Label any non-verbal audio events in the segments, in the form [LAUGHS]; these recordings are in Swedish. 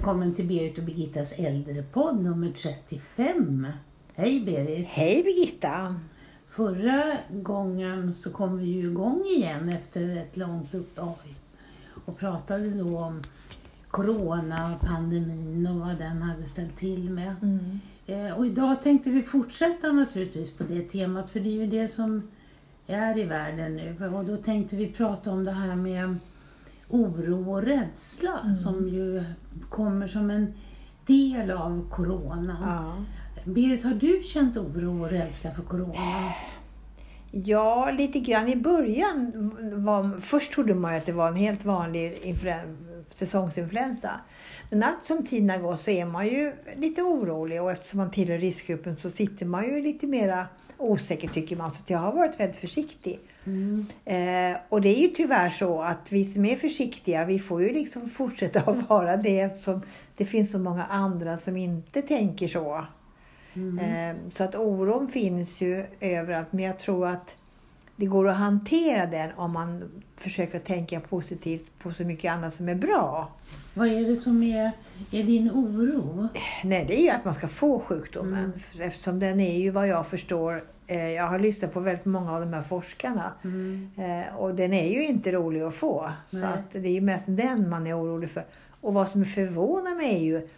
välkommen till Berit och Birgittas äldrepodd nummer 35. Hej Berit! Hej Birgitta! Förra gången så kom vi ju igång igen efter ett långt uppehåll och pratade då om coronapandemin och vad den hade ställt till med. Mm. Eh, och idag tänkte vi fortsätta naturligtvis på det temat för det är ju det som är i världen nu. Och då tänkte vi prata om det här med oro och rädsla Mm. som ju kommer som en del av corona. Ja. Berit, har du känt oro och rädsla för corona? ja, lite grann i början. Var, först trodde man att det var en helt vanlig influen- säsongsinfluensa. Men allt som tiden har gått så är man ju lite orolig och eftersom man tillhör riskgruppen så sitter man ju lite mera osäker tycker man. Så att jag har varit väldigt försiktig. Mm. Eh, och det är ju tyvärr så att vi som är försiktiga, vi får ju liksom [LAUGHS] fortsätta att vara det eftersom det finns så många andra som inte tänker så. Mm. Eh, så att oron finns ju överallt, men jag tror att det går att hantera den om man försöker tänka positivt på så mycket annat som är bra. Vad är det som är, är din oro? Nej, det är ju att man ska få sjukdomen. Mm. Eftersom den är ju vad jag förstår, eh, jag har lyssnat på väldigt många av de här forskarna. Mm. Eh, och den är ju inte rolig att få. Så Nej. att det är ju mest den man är orolig för. Och vad som förvånar mig är ju,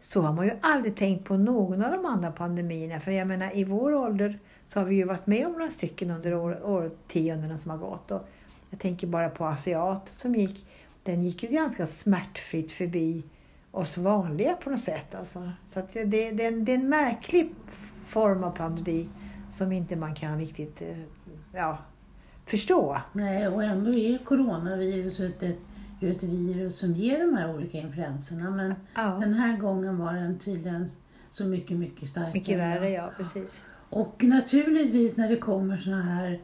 så har man ju aldrig tänkt på någon av de andra pandemierna. För jag menar i vår ålder så har vi ju varit med om några stycken under år, årtiondena som har gått. Och jag tänker bara på asiat som gick, den gick ju ganska smärtfritt förbi oss vanliga på något sätt. Alltså. Så att det, det, är en, det är en märklig form av pandemi som inte man kan riktigt eh, ja, förstå. Nej, och ändå är coronaviruset ett, ett virus som ger de här olika influenserna. Men Ja. den här gången var den tydligen så mycket, mycket starkare. Mycket värre, ja precis. Och naturligtvis när det kommer såna här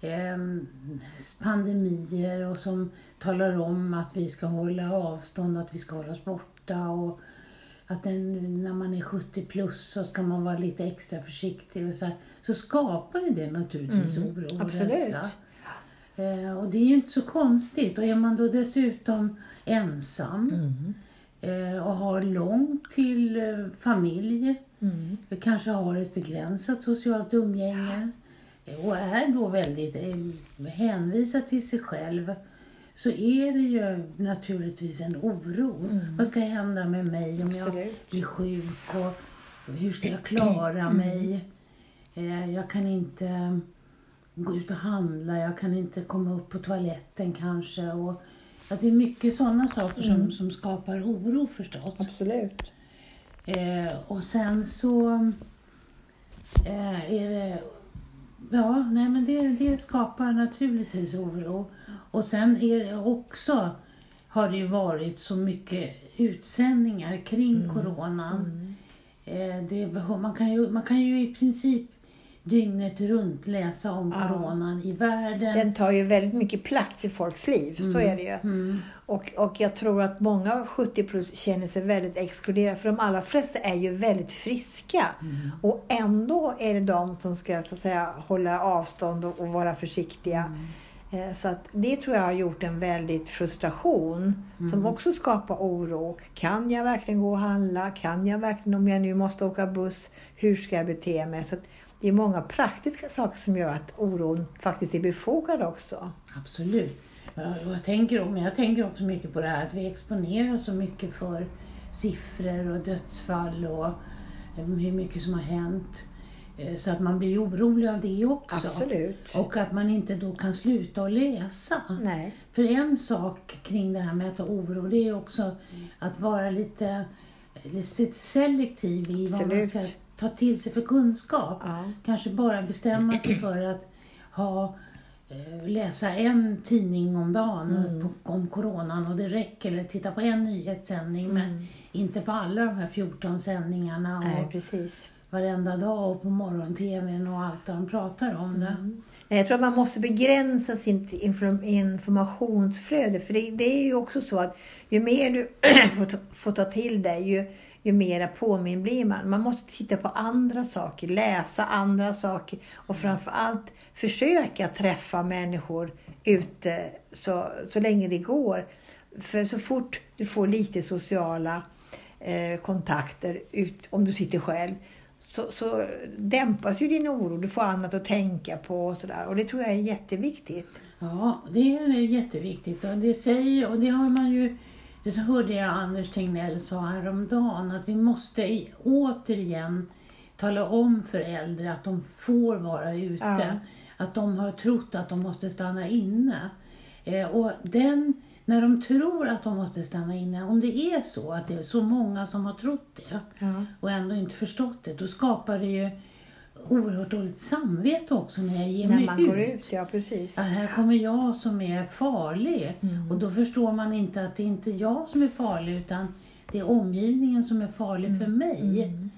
ehm, pandemier och som talar om att vi ska hålla avstånd, att vi ska hålla oss borta och att den, när man är 70 plus så ska man vara lite extra försiktig och så, här, så skapar ju det naturligtvis Mm, oro och absolut. rädsla. Eh, och det är ju inte så konstigt. Och är man då dessutom ensam Mm. eh, och har långt till eh, familj Mm. kanske har ett begränsat socialt umgänge och är då väldigt eh, hänvisad till sig själv så är det ju naturligtvis en oro. Mm. Vad ska hända med mig om jag Absolut. blir sjuk och hur ska jag klara Mm. mig? Eh, Jag kan inte gå ut och handla, jag kan inte komma upp på toaletten kanske. Och att det är mycket sådana saker som, Mm. som skapar oro förstås. Absolut. Eh, och sen så eh, är det... Ja, nej men det, det skapar naturligtvis oro. Och sen är det också, har det ju varit så mycket utsändningar kring Mm. coronan. Eh, det, man, kan ju, man kan ju i princip dygnet runt läsa om Ja. coronan i världen. Den tar ju väldigt mycket plats i folks liv, så är det ju. Mm. Och, och jag tror att många 70 plus känner sig väldigt exkluderade för de allra flesta är ju väldigt friska. Mm. Och ändå är det de som ska så att säga hålla avstånd och, och vara försiktiga. Mm. Eh, Så att det tror jag har gjort en väldigt frustration som Mm. också skapar oro. Kan jag verkligen gå och handla? Kan jag verkligen, om jag nu måste åka buss, hur ska jag bete mig? Så det är många praktiska saker som gör att oron faktiskt är befogad också. Absolut. Jag tänker, men jag tänker också mycket på det här att vi exponerar så mycket för siffror och dödsfall och eh, hur mycket som har hänt. Eh, Så att man blir orolig av det också. Absolut. Och att man inte då kan sluta att läsa. Nej. För en sak kring det här med att ha oro, det är också att vara lite, lite selektiv i vad man Absolut. ska ta till sig för kunskap. Ja. Kanske bara bestämma sig för att ha, eh, läsa en tidning om dagen Mm. om coronan och det räcker. Eller titta på en nyhetssändning men inte på alla de här 14 sändningarna och Nej, precis. varenda dag och på morgon-tvn och allt där de pratar om det. Nej, Jag tror att man måste begränsa sitt inform- informationsflöde. För det, det är ju också så att ju mer du [CLEARS THROAT] får, ta, får ta till dig, ju, ju mera påminn blir man. Man måste titta på andra saker, läsa andra saker och framförallt försöka träffa människor ute så, så länge det går. För så fort du får lite sociala eh, kontakter ut, om du sitter själv så, så dämpas ju din oro. Du får annat att tänka på och sådär. Och det tror jag är jätteviktigt. Ja, det är jätteviktigt. Och det säger, och det har man ju, det så hörde jag Anders Tegnell sa häromdagen, att vi måste återigen tala om för äldre att de får vara ute. Ja. Att de har trott att de måste stanna inne. Eh, och den, när de tror att de måste stanna inne, om det är så att det är så många som har trott det Ja. och ändå inte förstått det, då skapar det ju oerhört dåligt samvete också när jag ger När mig man ut. går ut, ja precis. Ja, här kommer jag som är farlig. Mm. Och då förstår man inte att det inte är jag som är farlig utan det är omgivningen som är farlig för mig. Mm.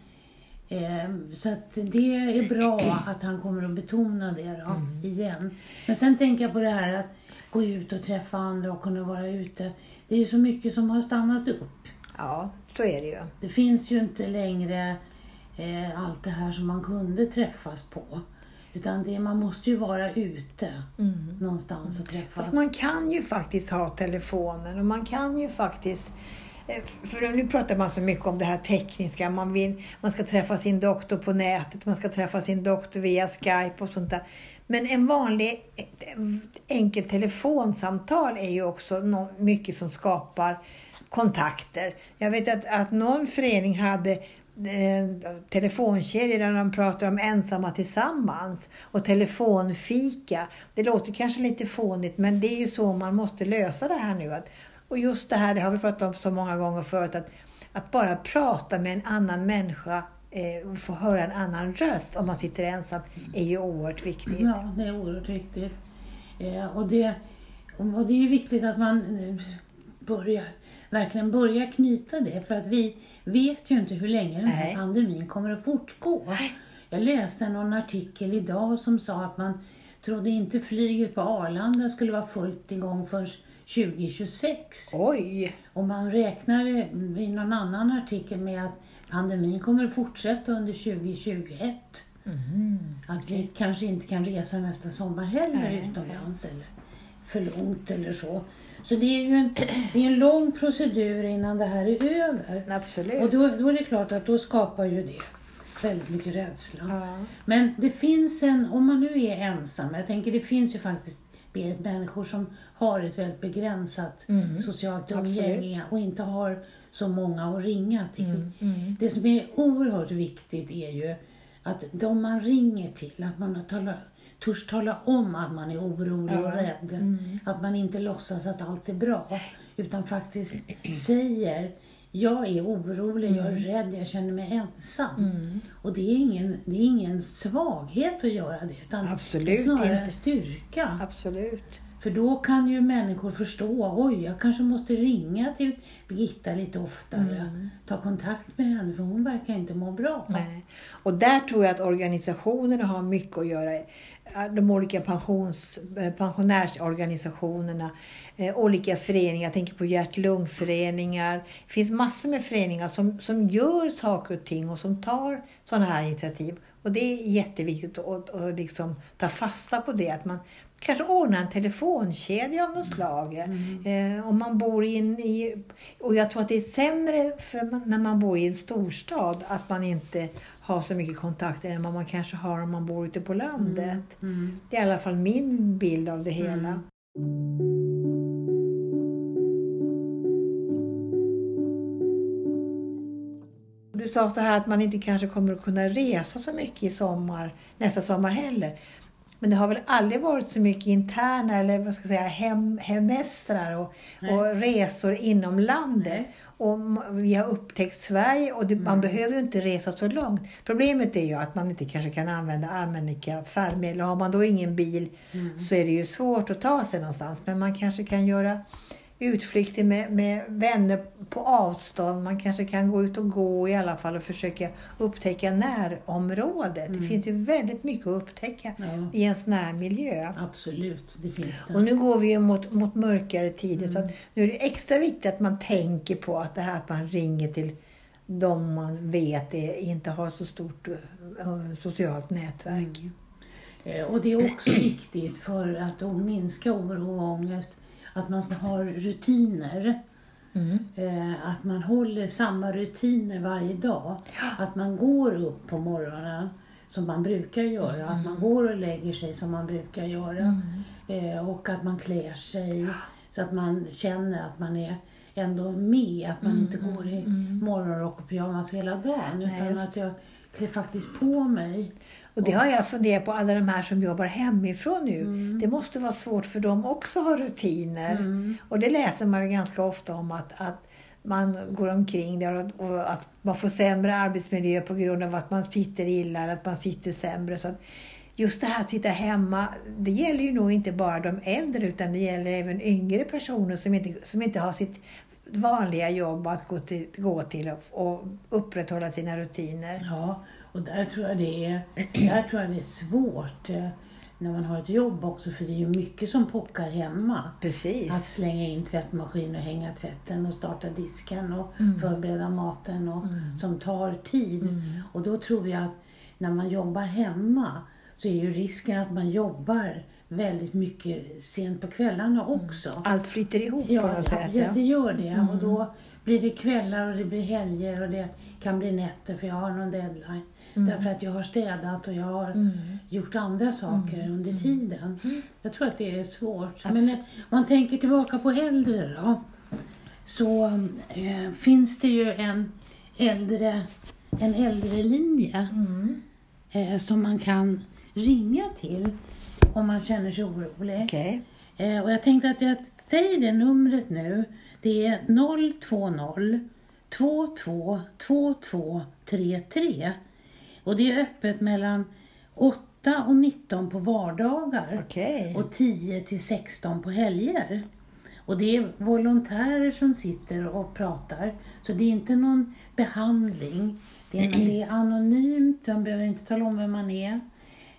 Eh, så att det är bra att han kommer att betona det då, Mm. igen. Men sen tänker jag på det här att gå ut och träffa andra och kunna vara ute. Det är ju så mycket som har stannat upp. Ja, så är det ju. Det finns ju inte längre eh, allt det här som man kunde träffas på. Utan det, man måste ju vara ute Mm. någonstans och träffas. Fast man kan ju faktiskt ha telefonen och man kan ju faktiskt eh, för nu pratar man så mycket om det här tekniska. Man, vill, man ska träffa sin doktor på nätet, man ska träffa sin doktor via Skype och sånt där. Men en vanlig enkel telefonsamtal är ju också mycket som skapar kontakter. Jag vet att, att någon förening hade eh, telefonkedjor där de pratar om ensamma tillsammans och telefonfika. Det låter kanske lite fånigt men det är ju så man måste lösa det här nu. Att, och just det här, det har vi pratat om så många gånger förut, att, att bara prata med en annan människa eh, och få höra en annan röst om man sitter ensam är ju oerhört viktigt. Ja, det är oerhört viktigt. Eh, och, det, och det är ju viktigt att man eh, börjar, verkligen börjar knyta det. För att vi vet ju inte hur länge den här Nej. pandemin kommer att fortgå. Jag läste någon artikel idag som sa att man trodde inte flyget på Arlanda skulle vara fullt igång förrän 2026. Oj! Och man räknar i någon annan artikel med att pandemin kommer att fortsätta under 2021. Mhm. Att vi kanske inte kan resa nästa sommar heller Nej. utomlands eller för långt eller så. Så det är ju en, [CLEARS THROAT] det är en lång procedur innan det här är över. Absolut. Och då, då är det klart att då skapar ju det väldigt mycket rädsla. ja. Men det finns en, om man nu är ensam, jag tänker det finns ju faktiskt människor som har ett väldigt begränsat Mm. socialt umgänge och inte har så många att ringa till. Mm. Mm. Det som är oerhört viktigt är ju att de man ringer till, att man talar, törs tala om att man är orolig och rädd. Mm. Att man inte låtsas att allt är bra, [CLEARS THROAT] utan faktiskt säger jag är orolig, jag är rädd, jag känner mig ensam. Mm. Och det är, ingen, det är ingen svaghet att göra det, utan Absolut snarare inte. styrka. Absolut. För då kan ju människor förstå, oj, jag kanske måste ringa till Birgitta lite oftare. Mm. Ta kontakt med henne, för hon verkar inte må bra. Nej. Och där tror jag att organisationerna har mycket att göra. De olika pensions, eh, pensionärsorganisationerna, eh, olika föreningar, jag tänker på hjärt-lungföreningar. Det finns massor med föreningar som, som gör saker och ting och som tar sådana här initiativ. Och det är jätteviktigt att, att liksom ta fasta på det. Att man kanske ordnar en telefonkedja av något slag. Eh, om man bor i en... I, och jag tror att det är sämre för när man bor i en storstad att man inte har så mycket kontakter än vad man kanske har om man bor ute på landet. Mm. Det är i alla fall min bild av det hela. Mm. Du sa så här att man inte kanske kommer att kunna resa så mycket i sommar, nästa sommar heller. Men det har väl aldrig varit så mycket interna eller vad ska jag säga, hem, hemestrar och, och resor inom landet. Nej. Och vi har upptäckt Sverige och det, man behöver ju inte resa så långt. Problemet är ju att man inte kanske kan använda allmänna färdmedel. Har man då ingen bil Mm. så är det ju svårt att ta sig någonstans. Men man kanske kan göra utflykter med, med vänner på avstånd. Man kanske kan gå ut och gå i alla fall och försöka upptäcka närområdet. Det Mm. finns ju väldigt mycket att upptäcka Ja, i ens närmiljö. absolut, det finns det. Och nu går vi ju mot, mot mörkare tider så Mm. att nu är det extra viktigt att man tänker på att det här att man ringer till de man vet är, inte har så stort eh, socialt nätverk. Mm. Eh, Och det är också viktigt för att minska oro och ångest att man har rutiner. Mm. Eh, att man håller samma rutiner varje dag. Att man går upp på morgonen som man brukar göra. Att man går och lägger sig som man brukar göra. Eh, och att man klär sig så att man känner att man är ändå med. Att man inte går i morgonrock och pyjamas hela dagen. Nej, Utan just att jag klär faktiskt på mig. Och det har jag funderat på, alla de här som jobbar hemifrån nu. Mm. Det måste vara svårt för dem också att ha rutiner. Mm. Och det läser man ju ganska ofta om att, att man går omkring där och, att man får sämre arbetsmiljö på grund av att man sitter illa eller att man sitter sämre. Så just det här att sitta hemma, det gäller ju nog inte bara de äldre utan det gäller även yngre personer som inte, som inte har sitt vanliga jobb att gå till, gå till och, och upprätthålla sina rutiner. Ja, och där tror jag det är, där tror jag det är svårt eh, när man har ett jobb också. För det är ju mycket som pockar hemma. Precis. Att slänga in tvättmaskin och hänga tvätten och starta disken och Mm. förbereda maten och, Mm. som tar tid. Mm. Och då tror jag att när man jobbar hemma så är ju risken att man jobbar väldigt mycket sent på kvällarna också. Allt flyter ihop på Ja, något sätt. ja, det gör det. Mm. Och då blir det kvällar och det blir helger och det kan bli nätter för jag har någon deadline. Mm. Därför att jag har städat och jag har Mm. gjort andra saker under tiden. Mm. Jag tror att det är svårt. Absolut. Men om man tänker tillbaka på äldre då. Så eh, finns det ju en äldre, en äldre linje Mm. eh, som man kan ringa till om man känner sig orolig. Okej. Eh, och jag tänkte att jag säger det numret nu. Det är 020 22 22 33. Och det är öppet mellan 8 och 19 på vardagar Okej. och 10 till 16 på helger. Och det är volontärer som sitter och pratar. Så det är inte någon behandling. Det är, det är anonymt, man behöver inte tala om vem man är.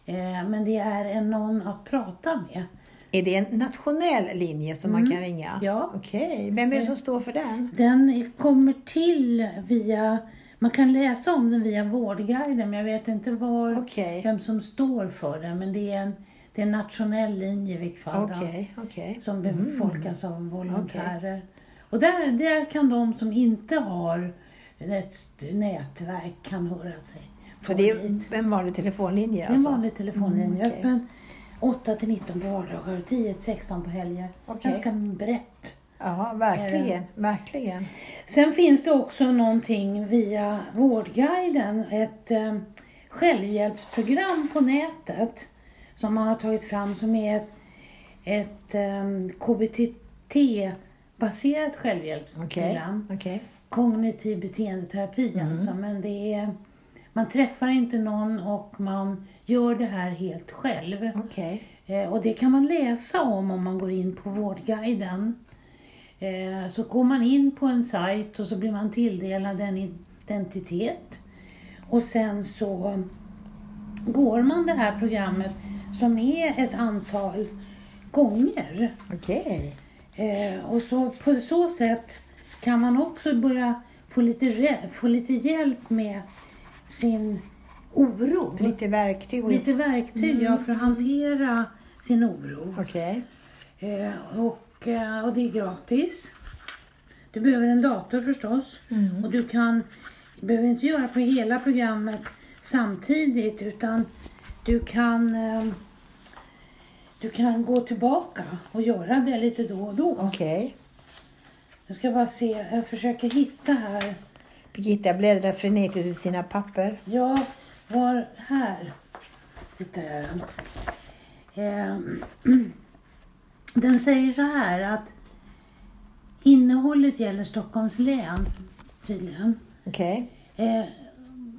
Eh, men det är en någon att prata med. Är det en nationell linje som man Mm. kan ringa? Ja. Okej. Vem är det som står för den? Den kommer till via, man kan läsa om den via Vårdguiden, men jag vet inte var, Okej. vem som står för den. Men det är en, det är en nationell linje fall. då, Okej, okej. Som Mm. befolkas av volontärer. Och där, där kan de som inte har ett nätverk kan höra sig. Få det är en vanlig telefonlinje är en alltså? vanlig telefonlinje, Mm, öppen 8 till 19 på vardagar och 10 till 16 på helger. Ganska brett. Ja, verkligen. Verkligen. Sen finns det också någonting via Vårdguiden, ett eh, självhjälpsprogram på nätet som man har tagit fram som är ett, ett eh, KBT-baserat självhjälpsprogram. Okej. Kognitiv beteendeterapi Mm. alltså, men det är, man träffar inte någon och man gör det här helt själv. Okej. Eh, och det kan man läsa om om man går in på Vårdguiden. Eh, så går man in på en sajt och så blir man tilldelad en identitet. Och sen så går man det här programmet som är ett antal gånger. Okej. Eh, och så på så sätt kan man också börja få lite, få lite hjälp med sin oro. Lite verktyg. Lite verktyg ja, för att hantera sin oro. Okej. Eh, och, och det är gratis. Du behöver en dator förstås. Mm. Och du kan, du behöver inte göra på hela programmet samtidigt utan du kan, eh, du kan gå tillbaka och göra det lite då och då. Okej. Jag ska bara se, jag försöker hitta här. Birgitta bläddrar frenetiskt i sina papper. Ja, var här hittar jag den. Den säger så här att innehållet gäller Stockholms län tydligen. Okej. Eh,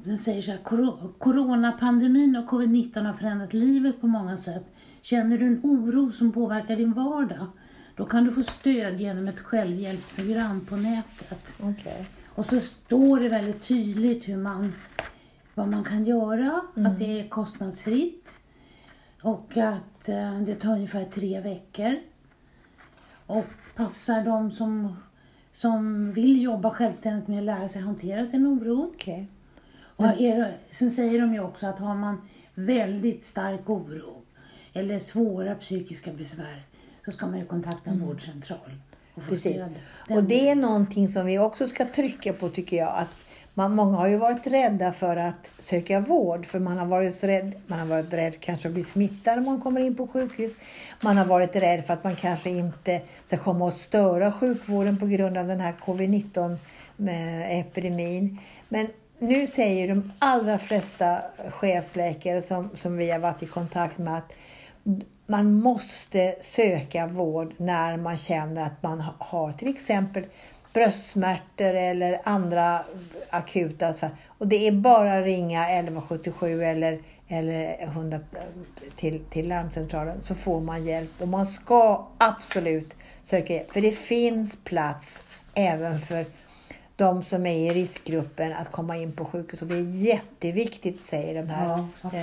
den säger så här, "Coro- coronapandemin och covid-19 har förändrat livet på många sätt. Känner du en oro som påverkar din vardag? Då kan du få stöd genom ett självhjälpsprogram på nätet. Okej. Och så står det väldigt tydligt hur man, vad man kan göra, att det är kostnadsfritt och att eh, det tar ungefär tre veckor. Och passar de som, som vill jobba självständigt med att lära sig hantera sin oro. Okej. Och är, sen säger de ju också att har man väldigt stark oro eller svåra psykiska besvär så ska man ju kontakta en vårdcentral. och Precis. Och det är någonting som vi också ska trycka på tycker jag. Att man, många har ju varit rädda för att söka vård. För man har varit rädd, man har varit rädd kanske att bli smittad om man kommer in på sjukhus. Man har varit rädd för att man kanske inte ska komma att störa sjukvården på grund av den här covid-19 eh, epidemin. Men nu säger de allra flesta chefsläkare som, som vi har varit i kontakt med att man måste söka vård när man känner att man har till exempel bröstsmärtor eller andra akuta. Och det är bara att ringa 1177 eller, eller 100 till, till larmcentralen så får man hjälp. Och man ska absolut söka hjälp. För det finns plats även för de som är i riskgruppen att komma in på sjukhus. Och det är jätteviktigt säger de här Ja, eh,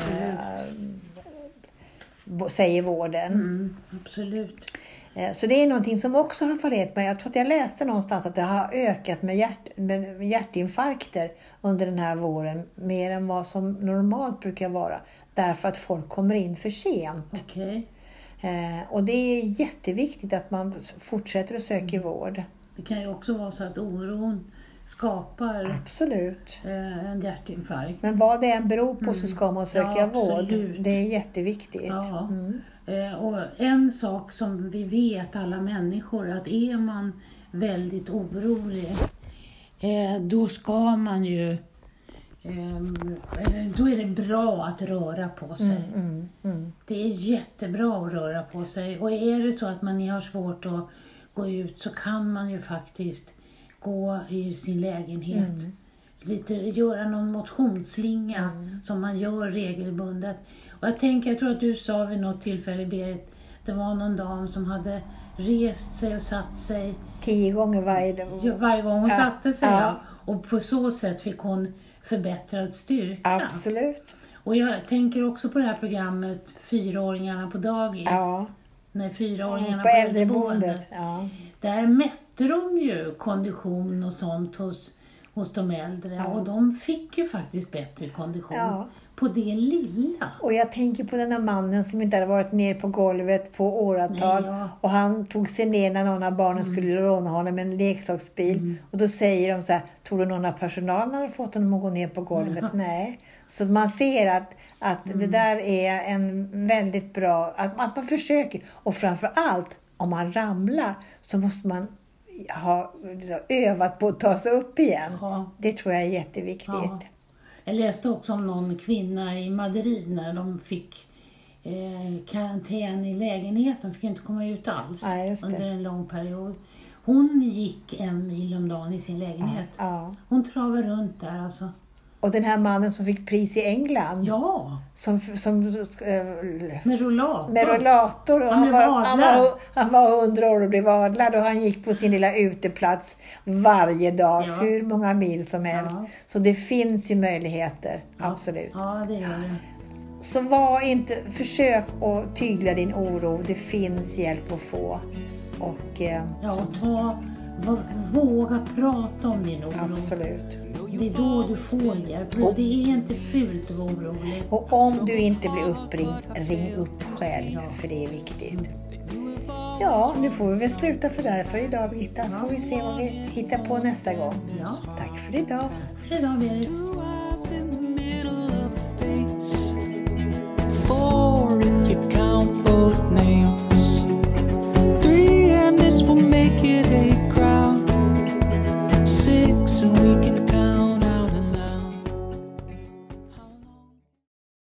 säger vården. Mm, absolut. Eh, Så det är någonting som också har fallerat mig. Jag tror att jag läste någonstans att det har ökat med, hjärt, med hjärtinfarkter under den här våren. Mer än vad som normalt brukar vara. Därför att folk kommer in för sent. Okej. Eh, Och det är jätteviktigt att man fortsätter att söka vård. Det kan ju också vara så att oron skapar Absolut. eh, en hjärtinfarkt. Men vad det än beror på så ska man söka Ja, vård. Det är jätteviktigt. Ja. Mm. Eh, och en sak som vi vet alla människor att är man väldigt orolig eh, då ska man ju eh, då är det bra att röra på sig. Mm, mm, mm. Det är jättebra att röra på sig och är det så att man har svårt att gå ut så kan man ju faktiskt gå i sin lägenhet. Lite, göra någon motionsslinga som man gör regelbundet. Och jag tänker, jag tror att du sa vid något tillfälle Berit, det var någon dam som hade rest sig och satt sig Tio gånger varje ja, varje gång hon Ja, satte sig. ja. Ja. Och på så sätt fick hon förbättrad styrka. Absolut. Och jag tänker också på det här programmet Fyraåringarna på dagis. Ja. Nej, fyraåringarna På på äldreboendet. äldreboendet. Ja. Där mätte de ju kondition och sånt hos, hos de äldre. Ja. Och de fick ju faktiskt bättre kondition Ja. på det lilla. Och jag tänker på den där mannen som inte hade varit ner på golvet på åratal. Nej, ja. Och han tog sig ner när någon av barnen skulle råna honom en leksaksbil. Och då säger de så här, tror du någon av personalen hade fått honom att gå ner på golvet? [LAUGHS] Nej. Så man ser att, att det där är en väldigt bra, att, att man försöker. Och framför allt, om man ramlar så måste man ha liksom, övat på att ta sig upp igen. Ja. Det tror jag är jätteviktigt. Ja. Jag läste också om någon kvinna i Madrid när de fick eh, karantän i lägenheten. De fick inte komma ut alls det. under en lång period. Hon gick en mil om dagen i sin lägenhet. Ja. Hon travade runt där alltså. Och den här mannen som fick pris i England. Ja, Som, som, eh, med rollator. med rollator. Han han, blev var, han, adlad. var, han var 100 år och blev adlad och han gick på sin lilla uteplats varje dag. Ja. Hur många mil som helst. Ja. Så det finns ju möjligheter. Absolut. Ja, det gör det. Så var inte, försök att tygla din oro. Det finns hjälp att få. Och eh, Ja, ta, vå- våga prata om din oro. absolut. Det är då du får hjälp. För Det är inte fult att vara orolig. Och om du inte blir uppringd, ring upp själv. För det är viktigt. Ja, nu får vi väl sluta för där för idag Birgitta. Så får vi se vad vi hittar på nästa gång. Ja, Tack för idag. för idag Berit.